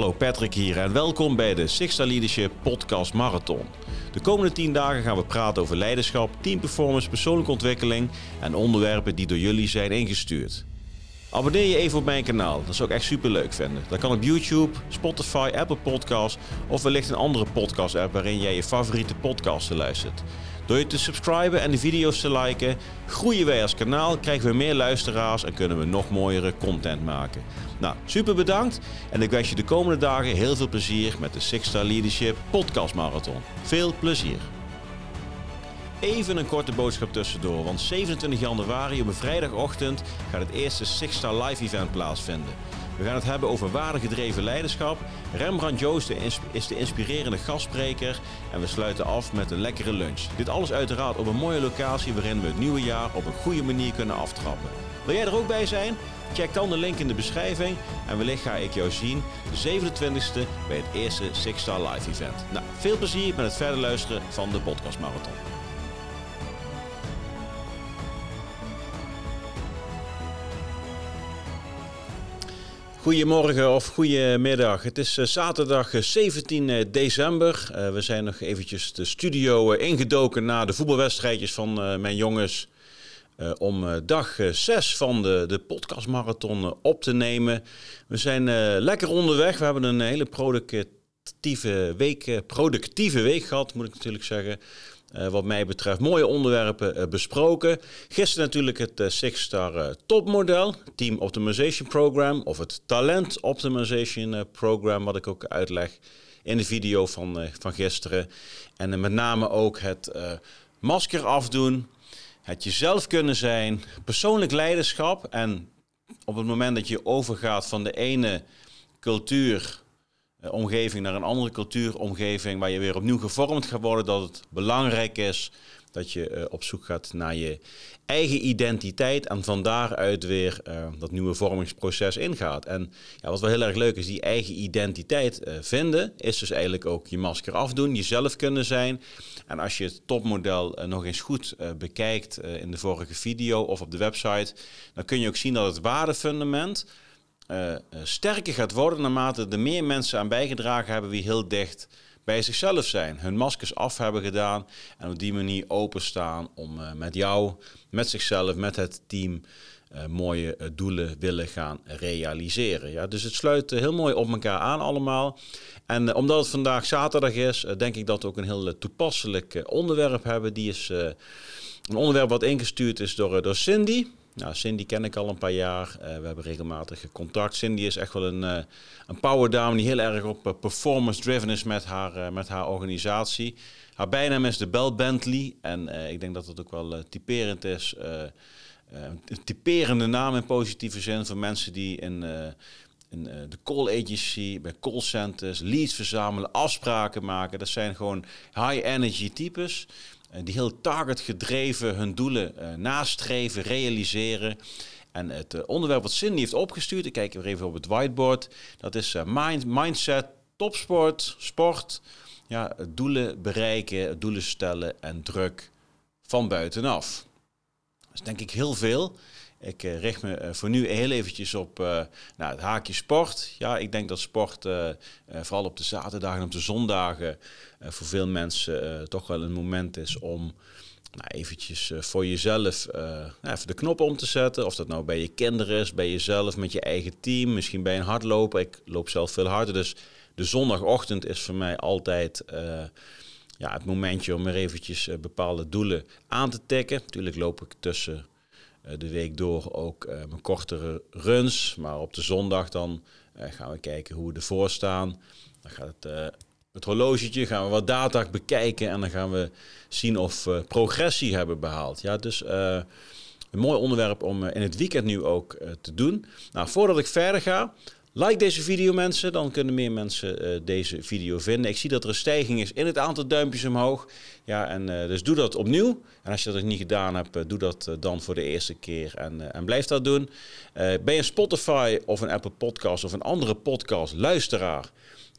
Hallo Patrick hier en welkom bij de Sixta Leadership Podcast Marathon. De komende 10 dagen gaan we praten over leiderschap, teamperformance, persoonlijke ontwikkeling en onderwerpen die door jullie zijn ingestuurd. Abonneer je even op mijn kanaal, dat zou ik echt super leuk vinden. Dat kan op YouTube, Spotify, Apple Podcasts of wellicht een andere podcast app waarin jij je favoriete podcasten luistert. Door je te subscriben en de video's te liken, groeien wij als kanaal, krijgen we meer luisteraars en kunnen we nog mooiere content maken. Nou, super bedankt en ik wens je de komende dagen heel veel plezier met de Six Star Leadership Podcast Marathon. Veel plezier! Even een korte boodschap tussendoor, want 27 januari op een vrijdagochtend gaat het eerste Six Star Live Event plaatsvinden. We gaan het hebben over waardegedreven leiderschap. Rembrandt Joost is de inspirerende gastspreker en we sluiten af met een lekkere lunch. Dit alles uiteraard op een mooie locatie waarin we het nieuwe jaar op een goede manier kunnen aftrappen. Wil jij er ook bij zijn? Check dan de link in de beschrijving en wellicht ga ik jou zien de 27e bij het eerste Six Star Live Event. Nou, veel plezier met het verder luisteren van de podcast Marathon. Goedemorgen of goedemiddag. Het is eh, zaterdag 17 eh, december. Uh, we zijn nog eventjes de studio ingedoken na de voetbalwedstrijdjes van mijn jongens. om dag 6 van de, de podcastmarathon op te nemen. We zijn lekker onderweg. We hebben een hele productieve week, productieve week gehad, moet ik natuurlijk zeggen. Uh, wat mij betreft mooie onderwerpen uh, besproken. Gisteren natuurlijk het uh, Six Star topmodel, Team Optimization Program of het Talent Optimization Program, wat ik ook uitleg in de video van, van gisteren. En met name ook het masker afdoen, het jezelf kunnen zijn, persoonlijk leiderschap en op het moment dat je overgaat van de ene cultuur omgeving naar een andere cultuuromgeving waar je weer opnieuw gevormd gaat worden, dat het belangrijk is dat je uh, op zoek gaat naar je eigen identiteit en van daaruit weer uh, dat nieuwe vormingsproces ingaat. En ja, wat wel heel erg leuk is, die eigen identiteit vinden, is dus eigenlijk ook je masker afdoen, jezelf kunnen zijn. En als je het topmodel nog eens goed bekijkt in de vorige video of op de website, dan kun je ook zien dat het waardefundament uh, sterker gaat worden naarmate er meer mensen aan bijgedragen hebben wie heel dicht bij zichzelf zijn. Hun maskers af hebben gedaan en op die manier openstaan om uh, met jou, met zichzelf, met het team mooie doelen willen gaan realiseren. Ja, dus het sluit heel mooi op elkaar aan allemaal. En omdat het vandaag zaterdag is, denk ik dat we ook een heel toepasselijk onderwerp hebben. Die is een onderwerp wat ingestuurd is door, door Cindy. Nou, Cindy ken ik al een paar jaar. Uh, we hebben regelmatig contact. Cindy is echt wel een, uh, een die heel erg op uh, performance driven is met haar, met haar organisatie. Haar bijnaam is de Bell Bentley. En ik denk dat het ook wel typerend is. een typerende naam in positieve zin voor mensen die in, in de call agency, bij call centers, leads verzamelen, afspraken maken. Dat zijn gewoon high energy types. Eh, die heel target gedreven hun doelen uh, nastreven, realiseren. En het uh, onderwerp wat Cindy heeft opgestuurd, ik kijk weer even op het whiteboard, dat is mind, mindset, topsport, sport, ja, doelen bereiken, doelen stellen en druk van buitenaf. Dat is denk ik heel veel. Ik uh, richt me uh, voor nu heel eventjes op uh, nou, het haakje sport. Ja, ik denk dat sport vooral op de zaterdagen en op de zondagen voor veel mensen toch wel een moment is om nou, eventjes voor jezelf nou, even de knop om te zetten. Of dat nou bij je kinderen is, bij jezelf, met je eigen team, misschien bij een hardloper. Ik loop zelf veel harder, dus de zondagochtend is voor mij altijd ja, het momentje om er eventjes bepaalde doelen aan te tikken. Natuurlijk loop ik tussen eh, de week door ook uh, mijn kortere runs. Maar op de zondag dan uh, gaan we kijken hoe we ervoor staan. Dan gaat het, het horlogetje, gaan we wat data bekijken en dan gaan we zien of we progressie hebben behaald. Ja, dus een mooi onderwerp om in het weekend nu ook te doen. Nou, voordat ik verder ga, Like deze video mensen, dan kunnen meer mensen uh, deze video vinden. Ik zie dat er een stijging is in het aantal duimpjes omhoog. Ja, en uh, dus doe dat opnieuw. En als je dat nog niet gedaan hebt, uh, doe dat dan voor de eerste keer en, en blijf dat doen. ben je een Spotify of een Apple podcast of een andere podcast luisteraar?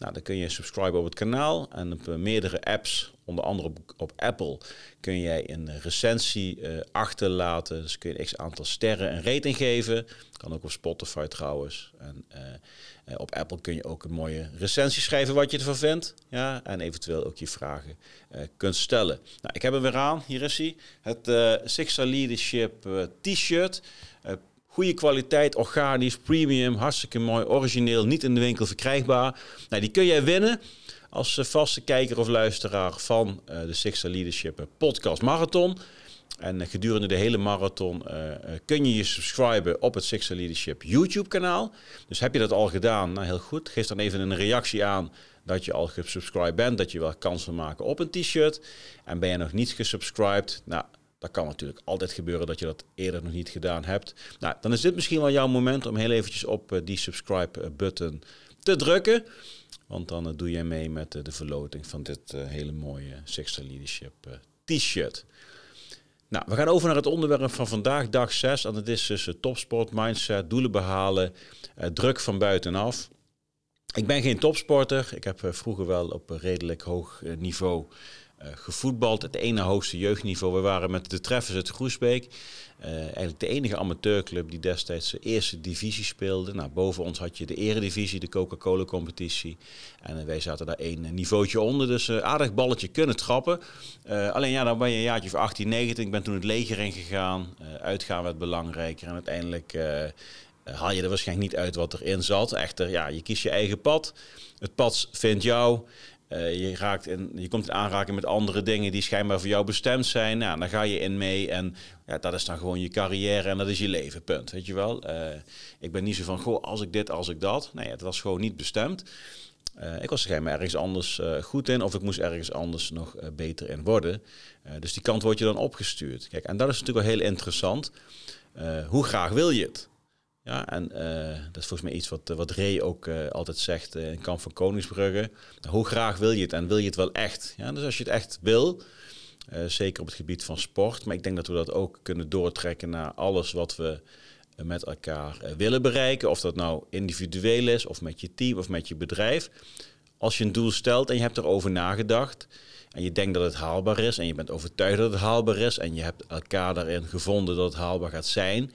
Nou, dan kun je subscriben op het kanaal en op meerdere apps, onder andere op, Apple, kun jij een recensie achterlaten. Dus kun je een x aantal sterren en rating geven. Kan ook op Spotify trouwens. En uh, op Apple kun je ook een mooie recensie schrijven wat je ervan vindt. Ja, en eventueel ook je vragen kunt stellen. Nou, ik heb hem weer aan. Hier is hij. Het Sixer Leadership t-shirt. Goede kwaliteit, organisch, premium, hartstikke mooi, origineel, niet in de winkel verkrijgbaar. Nou, die kun jij winnen als vaste kijker of luisteraar van de Sixer Leadership podcast marathon. En gedurende de hele marathon kun je je subscriben op het Sixer Leadership YouTube kanaal. Dus heb je dat al gedaan? Nou, heel goed. Geef dan even een reactie aan dat je al gesubscribed bent, dat je wel kans wil maken op een t-shirt. En ben je nog niet gesubscribed? Nou, dat kan natuurlijk altijd gebeuren dat je dat eerder nog niet gedaan hebt. Nou, dan is dit misschien wel jouw moment om heel eventjes op uh, die subscribe-button te drukken. Want dan doe jij mee met de verloting van dit hele mooie Sixer Leadership t-shirt. Nou, we gaan over naar het onderwerp van vandaag, dag 6. En dat is dus topsport, mindset, doelen behalen, eh, druk van buitenaf. Ik ben geen topsporter. Ik heb eh, vroeger wel op redelijk hoog eh, niveau gevoetbald. Het ene hoogste jeugdniveau. We waren met de Treffers uit Groesbeek. Uh, eigenlijk de enige amateurclub die destijds de eerste divisie speelde. Nou, boven ons had je de eredivisie, de Coca-Cola competitie. En uh, wij zaten daar één niveautje onder. Dus aardig balletje kunnen trappen. alleen ja, dan ben je een jaartje of 18, 19. Ik ben toen het leger ingegaan. uitgaan werd belangrijker. En uiteindelijk haal je er waarschijnlijk niet uit wat erin zat. Echter, ja, je kiest je eigen pad. Het pad vindt jou. Uh, je, raakt in, je komt in aanraking met andere dingen die schijnbaar voor jou bestemd zijn. Nou, dan ga je in mee en ja, dat is dan gewoon je carrière en dat is je leven, punt. Weet je wel? Uh, ik ben niet zo van, goh, als ik dit, als ik dat. Nee, het was gewoon niet bestemd. Uh, ik was schijnbaar ergens anders goed in of ik moest ergens anders nog beter in worden. dus die kant wordt je dan opgestuurd. Kijk, en dat is natuurlijk wel heel interessant. hoe graag wil je het? Ja, en uh, dat is volgens mij iets wat, wat Ray ook uh, altijd zegt in Kamp van Koningsbrugge. Hoe graag wil je het en wil je het wel echt? Ja, dus als je het echt wil, zeker op het gebied van sport, maar ik denk dat we dat ook kunnen doortrekken naar alles wat we met elkaar willen bereiken. Of dat nou individueel is, of met je team, of met je bedrijf. Als je een doel stelt en je hebt erover nagedacht en je denkt dat het haalbaar is en je bent overtuigd dat het haalbaar is en je hebt elkaar daarin gevonden dat het haalbaar gaat zijn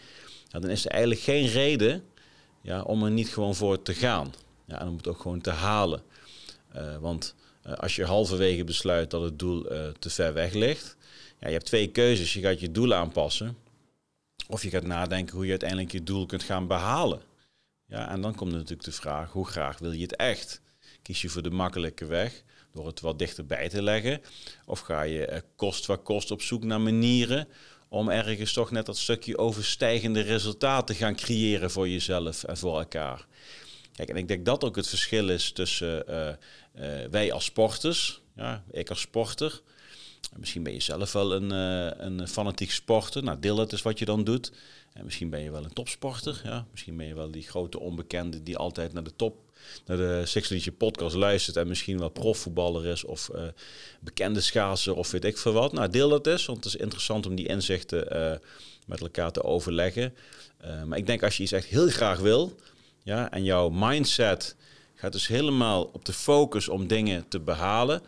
dan is er eigenlijk geen reden ja, om er niet gewoon voor te gaan. Ja, en om het ook gewoon te halen. Uh, want uh, als je halverwege besluit dat het doel uh, te ver weg ligt, ja, je hebt twee keuzes. Je gaat je doel aanpassen, of je gaat nadenken hoe je uiteindelijk je doel kunt gaan behalen. Ja, en dan komt natuurlijk de vraag, hoe graag wil je het echt? Kies je voor de makkelijke weg door het wat dichterbij te leggen? Of ga je kost wat kost op zoek naar manieren om ergens toch net dat stukje overstijgende resultaten te gaan creëren voor jezelf en voor elkaar. Kijk, en ik denk dat ook het verschil is tussen uh, uh, wij als sporters, ja, ik als sporter. Misschien ben je zelf wel een, uh, een fanatiek sporter. Nou, deel het is wat je dan doet. En misschien ben je wel een topsporter. Ja? Misschien ben je wel die grote onbekende die altijd naar de top naar de Six podcast luistert en misschien wel profvoetballer is of uh, bekende schaatser of weet ik veel wat. Nou, deel dat eens, want het is interessant om die inzichten uh, met elkaar te overleggen. Uh, maar ik denk als je iets echt heel graag wil, ja, en jouw mindset gaat dus helemaal op de focus om dingen te behalen,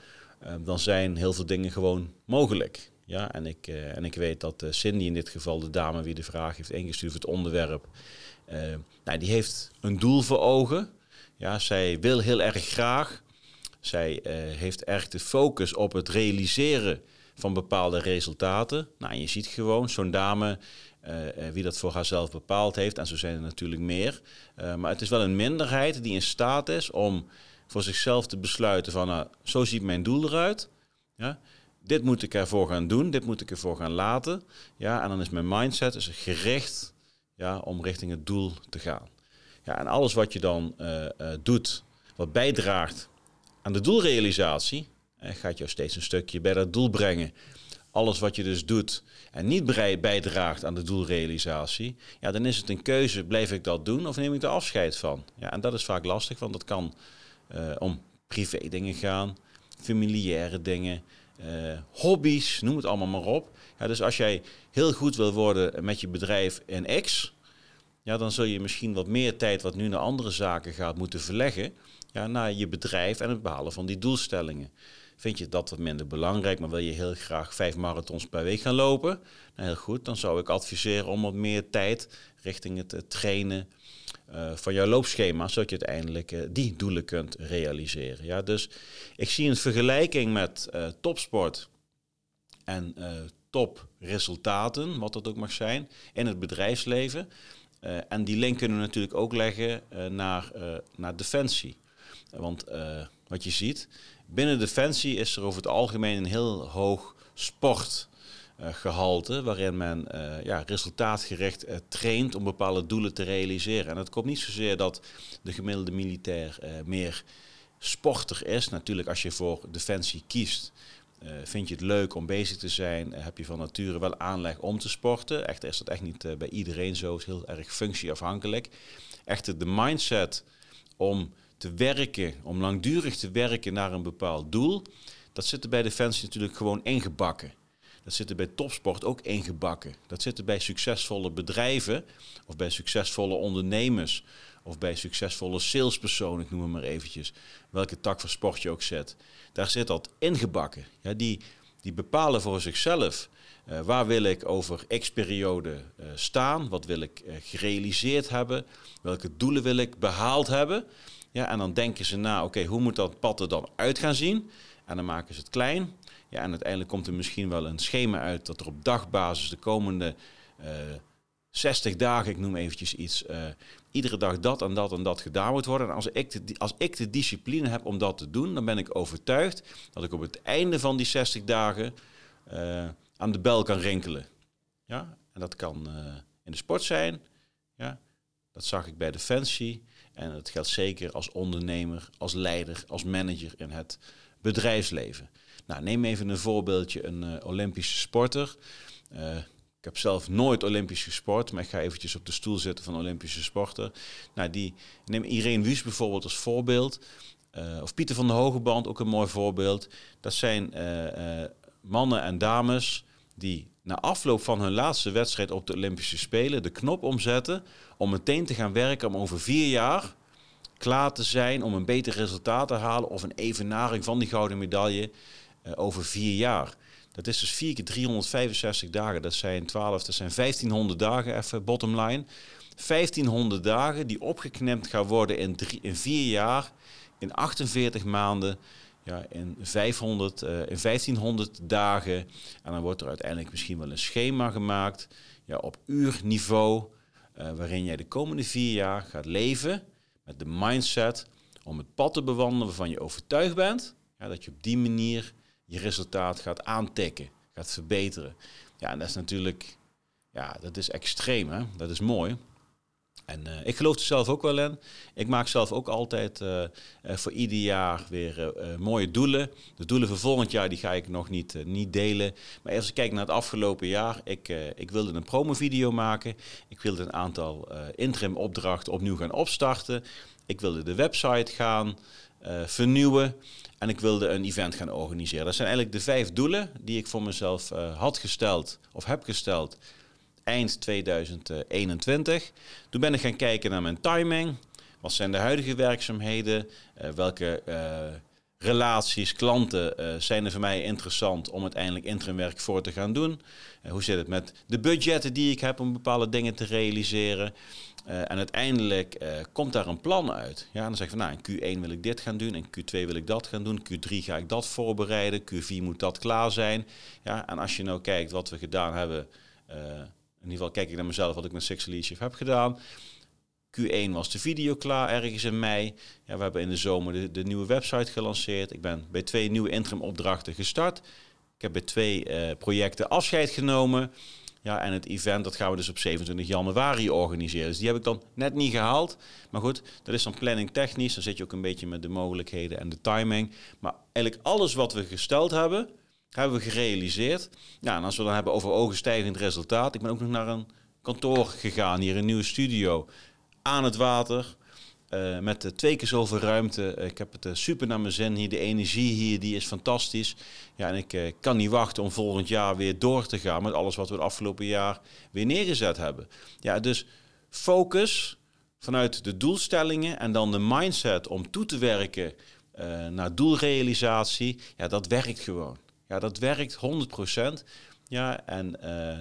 dan zijn heel veel dingen gewoon mogelijk. Ja, en ik, en ik weet dat Cindy in dit geval, de dame wie de vraag heeft ingestuurd voor het onderwerp, nou, die heeft een doel voor ogen. Ja, zij wil heel erg graag. Zij uh, heeft erg de focus op het realiseren van bepaalde resultaten. Nou, je ziet gewoon zo'n dame uh, wie dat voor haarzelf bepaald heeft. En zo zijn er natuurlijk meer. Uh, maar het is wel een minderheid die in staat is om voor zichzelf te besluiten van... Nou, zo ziet mijn doel eruit. Ja? Dit moet ik ervoor gaan doen. Dit moet ik ervoor gaan laten. Ja? En dan is mijn mindset is gericht ja, om richting het doel te gaan. En alles wat je dan uh, uh, doet, wat bijdraagt aan de doelrealisatie, gaat jou steeds een stukje bij dat doel brengen. Alles wat je dus doet en niet bijdraagt aan de doelrealisatie, ja, dan is het een keuze, blijf ik dat doen of neem ik er afscheid van? Ja, en dat is vaak lastig, want dat kan om privé dingen gaan, familiaire dingen, hobby's, noem het allemaal maar op. Ja, dus als jij heel goed wil worden met je bedrijf in X, ja, dan zul je misschien wat meer tijd wat nu naar andere zaken gaat moeten verleggen. ja, naar je bedrijf en het behalen van die doelstellingen. Vind je dat wat minder belangrijk, maar wil je heel graag vijf marathons per week gaan lopen? Nou, heel goed, dan zou ik adviseren om wat meer tijd richting het, trainen uh, van jouw loopschema, zodat je uiteindelijk uh, die doelen kunt realiseren. Ja, dus ik zie een vergelijking met uh, topsport en topresultaten, wat dat ook mag zijn, in het bedrijfsleven. En die link kunnen we natuurlijk ook leggen naar, naar defensie. Want wat je ziet, binnen Defensie is er over het algemeen een heel hoog sportgehalte, waarin men ja, resultaatgericht traint om bepaalde doelen te realiseren. En het komt niet zozeer dat de gemiddelde militair meer sporter is. Natuurlijk, als je voor Defensie kiest, vind je het leuk om bezig te zijn, heb je van nature wel aanleg om te sporten. Echter is dat echt niet bij iedereen zo, is heel erg functieafhankelijk. Echter, de mindset om te werken, om langdurig te werken naar een bepaald doel, dat zit er bij Defensie natuurlijk gewoon ingebakken. Dat zit er bij topsport ook ingebakken. Dat zit er bij succesvolle bedrijven of bij succesvolle ondernemers of bij succesvolle salespersonen, ik noem het maar eventjes. Welke tak van sport je ook zet. Daar zit dat ingebakken. Ja, die, die bepalen voor zichzelf uh, waar wil ik over x periode uh, staan, wat wil ik uh, gerealiseerd hebben, welke doelen wil ik behaald hebben. Ja, en dan denken ze na, oké, hoe moet dat pad er dan uit gaan zien? En dan maken ze het klein. Ja, en uiteindelijk komt er misschien wel een schema uit dat er op dagbasis de komende eh, 60 dagen, ik noem eventjes iets, uh, iedere dag dat en dat en dat gedaan moet worden. En als ik, de, als ik de discipline heb om dat te doen, dan ben ik overtuigd dat ik op het einde van die 60 dagen uh, aan de bel kan rinkelen. Ja, en dat kan in de sport zijn. Ja, dat zag ik bij Defensie. En dat geldt zeker als ondernemer, als leider, als manager in het bedrijfsleven. Nou, neem even een voorbeeldje, een Olympische sporter. Ik heb zelf nooit Olympisch gesport, maar ik ga eventjes op de stoel zitten van Olympische sporter. Nou, die, neem Irene Wüst bijvoorbeeld als voorbeeld. Uh, of Pieter van der Hogeband, ook een mooi voorbeeld. Dat zijn mannen en dames die na afloop van hun laatste wedstrijd op de Olympische Spelen de knop omzetten om meteen te gaan werken om over vier jaar klaar te zijn om een beter resultaat te halen of een evenaring van die gouden medaille over vier jaar. Dat is dus 4 keer 365 dagen. Dat zijn 12, dat zijn 1500 dagen, even bottom line. 1500 dagen die opgeknept gaan worden in, drie, in vier jaar, in 48 maanden ja, in, 500, uh, in 1500 dagen. En dan wordt er uiteindelijk misschien wel een schema gemaakt ja, op uurniveau. Uh, waarin jij de komende vier jaar gaat leven met de mindset om het pad te bewandelen waarvan je overtuigd bent. Ja, dat je op die manier je resultaat gaat aantikken, gaat verbeteren. Ja, en dat is natuurlijk, ja, dat is extreem, hè? dat is mooi. En uh, ik geloof er zelf ook wel in. Ik maak zelf ook altijd uh, uh, voor ieder jaar weer mooie doelen. De doelen voor volgend jaar die ga ik nog niet, niet delen. Maar als ik kijk naar het afgelopen jaar, ik, ik wilde een promovideo maken. Ik wilde een aantal interim opdrachten opnieuw gaan opstarten. Ik wilde de website gaan vernieuwen. En ik wilde een event gaan organiseren. Dat zijn eigenlijk de vijf doelen die ik voor mezelf had gesteld of heb gesteld eind 2021. Toen ben ik gaan kijken naar mijn timing. Wat zijn de huidige werkzaamheden? Uh, welke uh, relaties, klanten uh, zijn er voor mij interessant om uiteindelijk interimwerk voor te gaan doen? hoe zit het met de budgetten die ik heb om bepaalde dingen te realiseren? En uiteindelijk komt daar een plan uit. Ja, dan zeg ik van nou, in Q1 wil ik dit gaan doen, in Q2 wil ik dat gaan doen, Q3 ga ik dat voorbereiden, Q4 moet dat klaar zijn. Ja, en als je nou kijkt wat we gedaan hebben in ieder geval kijk ik naar mezelf wat ik met Six Leadership heb gedaan. Q1 was de video klaar ergens in mei. Ja, we hebben in de zomer de, de nieuwe website gelanceerd. Ik ben bij twee nieuwe interim opdrachten gestart. Ik heb bij twee projecten afscheid genomen. Ja, en het event dat gaan we dus op 27 januari organiseren. Dus die heb ik dan net niet gehaald. Maar goed, dat is dan planning technisch. Dan zit je ook een beetje met de mogelijkheden en de timing. Maar eigenlijk alles wat we gesteld hebben, hebben we gerealiseerd. Ja, en als we dan hebben over ogenstijgend resultaat. Ik ben ook nog naar een kantoor gegaan, hier een nieuwe studio. Aan het water. Uh, met twee keer zoveel ruimte. ik heb het uh, super naar mijn zin hier. De energie hier die is fantastisch. Ja, en ik uh, kan niet wachten om volgend jaar weer door te gaan met alles wat we het afgelopen jaar weer neergezet hebben. Ja, dus focus, vanuit de doelstellingen en dan de mindset om toe te werken naar doelrealisatie, ja, dat werkt gewoon. Ja, dat werkt 100%. Ja, en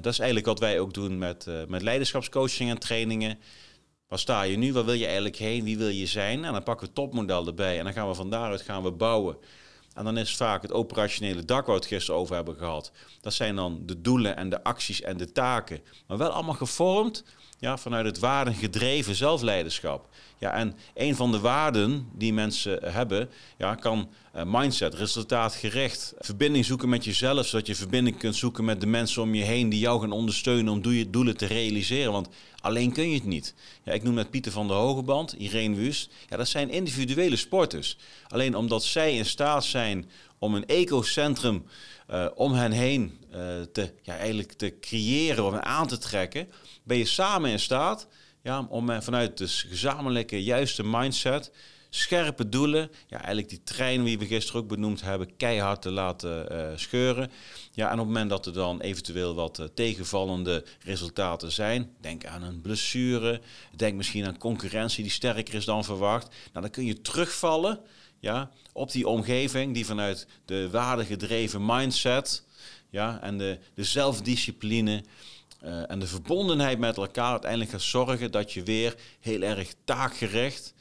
dat is eigenlijk wat wij ook doen met, met leiderschapscoaching en trainingen. Waar sta je nu? Waar wil je eigenlijk heen? Wie wil je zijn? En dan pakken we topmodel erbij en dan gaan we van daaruit gaan we bouwen. En dan is vaak het operationele dak waar we het gisteren over hebben gehad. Dat zijn dan de doelen en de acties en de taken. Maar wel allemaal gevormd ja, vanuit het waardengedreven zelfleiderschap. Ja, en een van de waarden die mensen hebben, ja, kan uh, mindset, resultaatgericht, verbinding zoeken met jezelf, zodat je verbinding kunt zoeken met de mensen om je heen die jou gaan ondersteunen om doelen te realiseren. Want alleen kun je het niet. Ja, ik noem net Pieter van der Hogeband, Irene Wust. Ja, dat zijn individuele sporters. Alleen omdat zij in staat zijn om een ecocentrum uh, om hen heen uh, te, ja, eigenlijk te creëren of aan te trekken, ben je samen in staat ja, om vanuit de gezamenlijke juiste mindset, scherpe doelen, ja, eigenlijk die trein die we gisteren ook benoemd hebben, keihard te laten scheuren. Ja, en op het moment dat er dan eventueel wat tegenvallende resultaten zijn, denk aan een blessure, denk misschien aan concurrentie die sterker is dan verwacht, nou, dan kun je terugvallen ja, op die omgeving die vanuit de waardegedreven mindset ja, en de, de zelfdiscipline uh, en de verbondenheid met elkaar uiteindelijk gaat zorgen dat je weer heel erg taakgericht,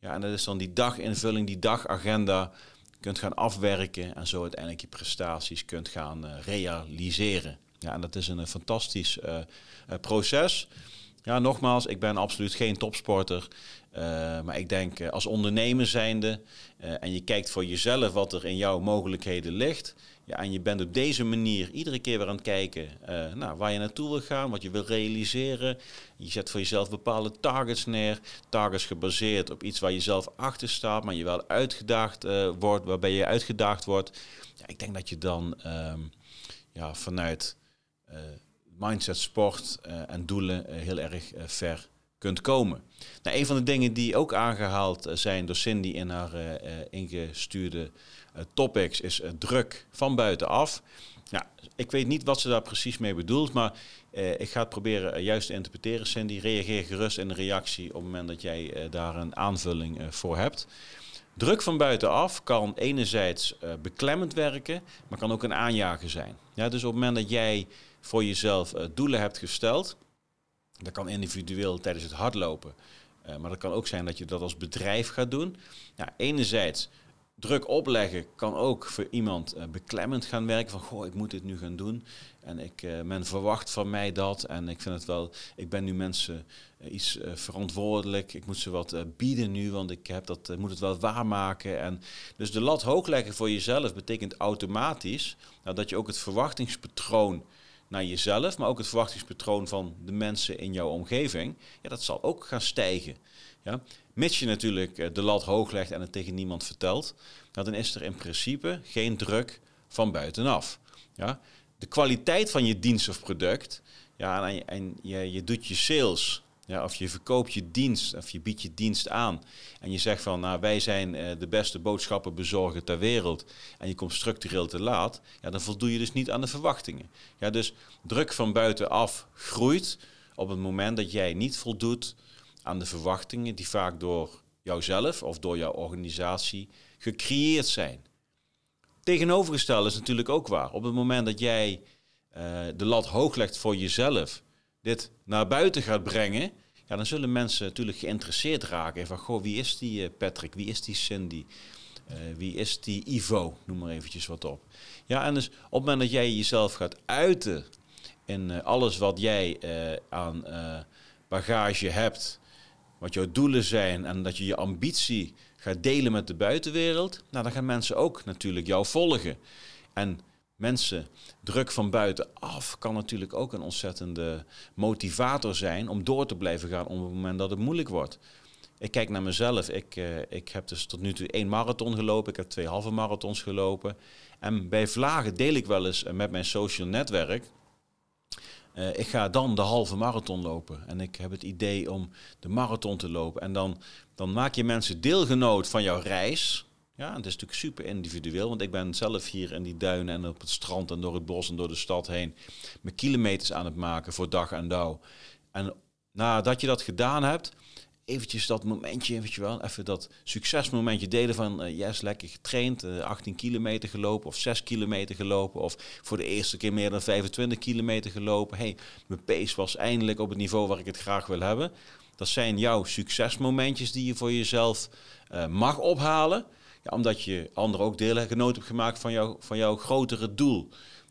ja, en dat is dan die daginvulling, die dagagenda, kunt gaan afwerken en zo uiteindelijk je prestaties kunt gaan uh, realiseren. Ja, en dat is een, een fantastisch proces. Ja, nogmaals, ik ben absoluut geen topsporter. Uh, maar ik denk uh, als ondernemer zijnde uh, en je kijkt voor jezelf wat er in jouw mogelijkheden ligt. Ja, en je bent op deze manier iedere keer weer aan het kijken nou, waar je naartoe wil gaan, wat je wil realiseren. Je zet voor jezelf bepaalde targets neer. Targets gebaseerd op iets waar je zelf achter staat, maar je wel uitgedaagd wordt, waarbij je uitgedaagd wordt. Ja, ik denk dat je dan um, ja, vanuit mindset, sport en doelen heel erg ver kunt komen. Nou, een van de dingen die ook aangehaald eh, zijn door Cindy in haar uh, ingestuurde uh, topics is druk van buitenaf. Ik weet niet wat ze daar precies mee bedoelt, maar ik ga het proberen juist te interpreteren. Cindy, reageer gerust in de reactie op het moment dat jij daar een aanvulling voor hebt. Druk van buitenaf kan enerzijds beklemmend werken, maar kan ook een aanjager zijn. Ja, dus op het moment dat jij voor jezelf doelen hebt gesteld, dat kan individueel tijdens het hardlopen. Uh, maar dat kan ook zijn dat je dat als bedrijf gaat doen. Ja, enerzijds, druk opleggen kan ook voor iemand uh, beklemmend gaan werken. Van, goh, ik moet dit nu gaan doen. En ik, uh, men verwacht van mij dat. En ik vind het wel, ik ben nu mensen iets verantwoordelijk. Ik moet ze wat bieden nu, want ik heb dat, moet het wel waarmaken. En dus de lat hoog leggen voor jezelf betekent automatisch nou, dat je ook het verwachtingspatroon naar jezelf, maar ook het verwachtingspatroon van de mensen in jouw omgeving, ja, dat zal ook gaan stijgen. Ja? Mits je natuurlijk eh, de lat hoog legt en het tegen niemand vertelt, dan is er in principe geen druk van buitenaf. Ja? De kwaliteit van je dienst of product, ja, en, en je, je doet je sales ja, of je verkoopt je dienst of je biedt je dienst aan. En je zegt van nou, wij zijn uh, de beste boodschappenbezorger ter wereld. En je komt structureel te laat. Ja, dan voldoe je dus niet aan de verwachtingen. Ja, dus druk van buitenaf groeit op het moment dat jij niet voldoet aan de verwachtingen die vaak door jouzelf of door jouw organisatie gecreëerd zijn. Tegenovergesteld is natuurlijk ook waar. Op het moment dat jij uh, de lat hoog legt voor jezelf dit naar buiten gaat brengen, ja, dan zullen mensen natuurlijk geïnteresseerd raken. Van, goh, wie is die eh, Patrick? Wie is die Cindy? Uh, wie is die Ivo? Noem maar eventjes wat op. Ja, en dus op het moment dat jij jezelf gaat uiten in uh, alles wat jij aan bagage hebt, wat jouw doelen zijn en dat je je ambitie gaat delen met de buitenwereld, nou, dan gaan mensen ook natuurlijk jou volgen. En mensen druk van buitenaf kan natuurlijk ook een ontzettende motivator zijn om door te blijven gaan op het moment dat het moeilijk wordt. Ik kijk naar mezelf. Ik, uh, ik heb dus tot nu toe één marathon gelopen. Ik heb twee halve marathons gelopen. En bij vlagen deel ik wel eens eh, met mijn social netwerk. Uh, ik ga dan de halve marathon lopen. En ik heb het idee om de marathon te lopen. En dan, dan maak je mensen deelgenoot van jouw reis. Ja, het is natuurlijk super individueel, want ik ben zelf hier in die duinen en op het strand en door het bos en door de stad heen mijn kilometers aan het maken voor dag en dauw. En nadat je dat gedaan hebt, eventjes dat momentje, weet wel, even dat succesmomentje delen van uh, yes, lekker getraind, 18 kilometer gelopen of 6 kilometer gelopen of voor de eerste keer meer dan 25 kilometer gelopen. Hey, mijn pace was eindelijk op het niveau waar ik het graag wil hebben. Dat zijn jouw succesmomentjes die je voor jezelf mag ophalen. Ja, omdat je anderen ook deelgenoot hebt gemaakt van, jou, van jouw grotere doel.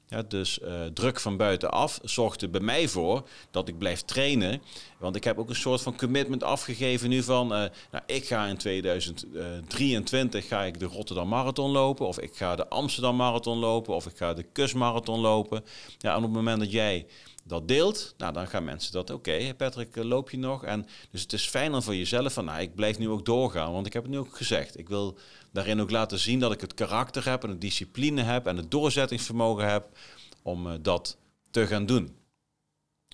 Ja, dus uh, druk van buitenaf zorgt er bij mij voor dat ik blijf trainen. Want ik heb ook een soort van commitment afgegeven nu van... Uh, nou, ik ga in 2023 ga ik de Rotterdam Marathon lopen... of ik ga de Amsterdam Marathon lopen... of ik ga de Kustmarathon lopen. Ja, en op het moment dat jij dat deelt, nou, dan gaan mensen dat, oké, Patrick, eh, loop je nog? En dus het is fijn voor jezelf van, nou, ik blijf nu ook doorgaan, want ik heb het nu ook gezegd. Ik wil daarin ook laten zien dat ik het karakter heb en de discipline heb en het doorzettingsvermogen heb om uh, dat te gaan doen.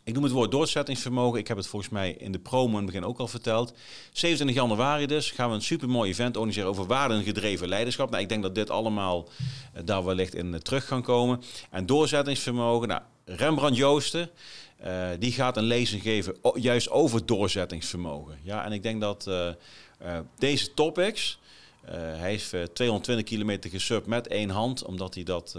Ik noem het woord doorzettingsvermogen. Ik heb het volgens mij in de promo in het begin ook al verteld. 27 januari dus gaan we een supermooi event organiseren over waardengedreven leiderschap. Nou, ik denk dat dit allemaal uh, daar wellicht in terug gaan komen. En doorzettingsvermogen, nou, Rembrandt Joosten, die gaat een lezing geven juist over doorzettingsvermogen. Ja, en ik denk dat deze topics, hij heeft 220 kilometer gesub met één hand, omdat hij dat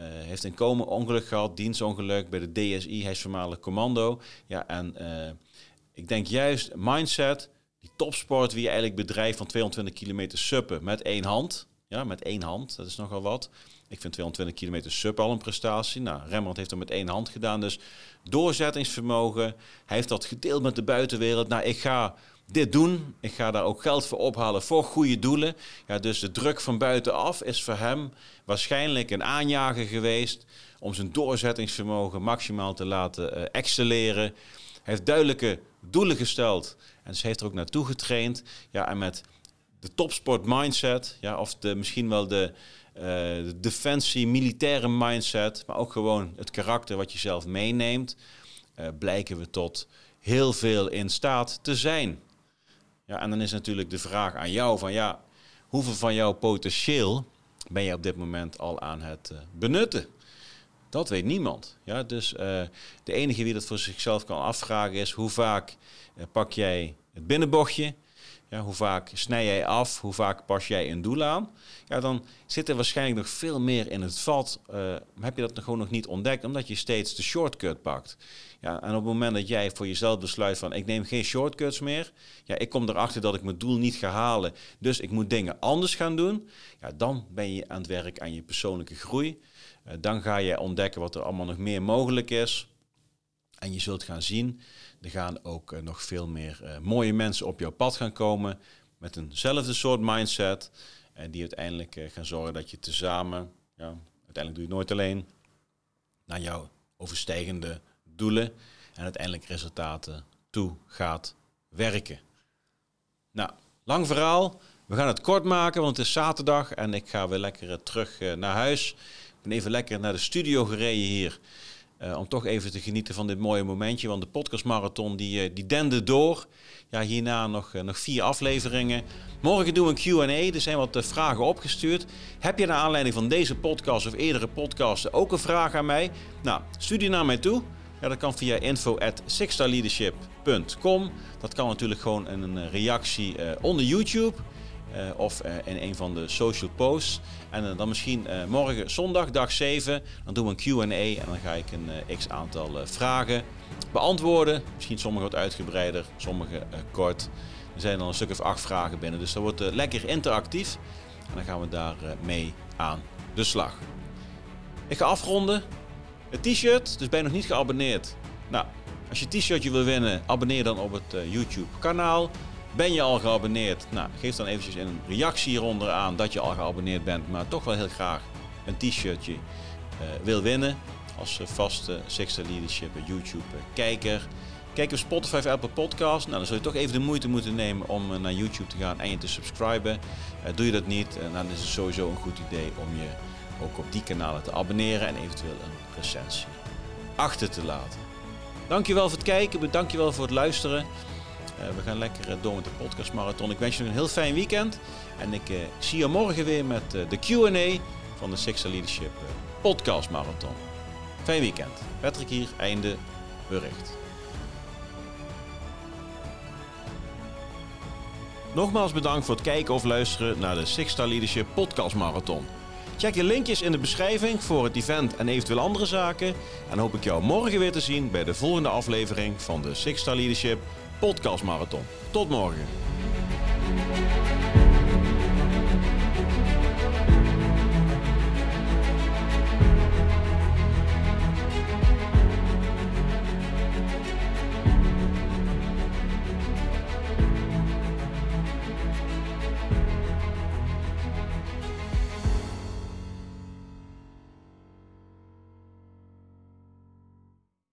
heeft een komen ongeluk gehad, dienstongeluk bij de DSI, hij is voormalig commando. Ja, en ik denk juist mindset, die topsport wie eigenlijk bedrijft van 220 kilometer suppen met één hand, ja, met één hand, dat is nogal wat. Ik vind 220 kilometer sub al een prestatie. Nou, Rembrandt heeft dat met één hand gedaan. Dus doorzettingsvermogen. Hij heeft dat gedeeld met de buitenwereld. Nou, ik ga dit doen. Ik ga daar ook geld voor ophalen voor goede doelen. Ja, dus de druk van buitenaf is voor hem waarschijnlijk een aanjager geweest om zijn doorzettingsvermogen maximaal te laten uh, excelleren. Hij heeft duidelijke doelen gesteld en ze heeft er ook naartoe getraind. Ja, en met de topsport mindset, ja, of de, misschien wel de, de defensie, militaire mindset, maar ook gewoon het karakter wat je zelf meeneemt, uh, blijken we tot heel veel in staat te zijn. Ja, en dan is natuurlijk de vraag aan jou van ja, hoeveel van jouw potentieel ben je op dit moment al aan het uh, benutten? Dat weet niemand. Ja, dus de enige wie dat voor zichzelf kan afvragen is hoe vaak pak jij het binnenbochtje ja, hoe vaak snij jij af? Hoe vaak pas jij een doel aan? Ja, dan zit er waarschijnlijk nog veel meer in het vat. Uh, heb je dat gewoon nog niet ontdekt, omdat je steeds de shortcut pakt. Ja, en op het moment dat jij voor jezelf besluit van ik neem geen shortcuts meer, ja, ik kom erachter dat ik mijn doel niet ga halen, dus ik moet dingen anders gaan doen, ja, dan ben je aan het werk aan je persoonlijke groei. Uh, dan ga je ontdekken wat er allemaal nog meer mogelijk is. En je zult gaan zien er gaan ook uh, nog veel meer uh, mooie mensen op jouw pad gaan komen met eenzelfde soort mindset. En die uiteindelijk uh, gaan zorgen dat je tezamen, ja, uiteindelijk doe je het nooit alleen, naar jouw overstijgende doelen en uiteindelijk resultaten toe gaat werken. Nou, lang verhaal. We gaan het kort maken, want het is zaterdag en ik ga weer lekker terug naar huis. Ik ben even lekker naar de studio gereden hier. Uh, om toch even te genieten van dit mooie momentje. Want de podcastmarathon die, uh, die dende door. Ja, hierna nog, uh, nog vier afleveringen. Morgen doen we een Q&A. Er zijn wat vragen opgestuurd. Heb je naar aanleiding van deze podcast of eerdere podcasten ook een vraag aan mij? Nou, stuur die naar mij toe. Ja, dat kan via info at Dat kan natuurlijk gewoon een reactie onder YouTube. Uh, of uh, in een van de social posts. En uh, dan misschien morgen zondag, dag 7, dan doen we een QA en dan ga ik een x aantal vragen beantwoorden. Misschien sommige wat uitgebreider, sommige kort. Er zijn dan een stuk of acht vragen binnen, dus dat wordt lekker interactief. En dan gaan we daar mee aan de slag. Ik ga afronden. Het t-shirt, dus ben je nog niet geabonneerd? Nou, als je t-shirtje wil winnen, abonneer dan op het YouTube kanaal. Ben je al geabonneerd? Nou, geef dan eventjes een reactie hieronder aan dat je al geabonneerd bent, maar toch wel heel graag een t-shirtje uh, wil winnen. Als vaste Sixter Leadership YouTube uh, kijker. Kijk op Spotify Apple Podcast. Nou, dan zul je toch even de moeite moeten nemen om naar YouTube te gaan en je te subscriben. doe je dat niet, dan is het sowieso een goed idee om je ook op die kanalen te abonneren en eventueel een recensie achter te laten. Dankjewel voor het kijken, bedankt je wel voor het luisteren. Uh, we gaan lekker uh, door met de podcastmarathon. Ik wens je een heel fijn weekend. En ik uh, zie je morgen weer met de Q&A van de Sixer Leadership Podcast Marathon. Fijn weekend. Patrick hier, einde bericht. Nogmaals bedankt voor het kijken of luisteren naar de Six Star Leadership Podcast Marathon. Check de linkjes in de beschrijving voor het event en eventueel andere zaken. En hoop ik jou morgen weer te zien bij de volgende aflevering van de Six Star Leadership Podcast Marathon. Tot morgen.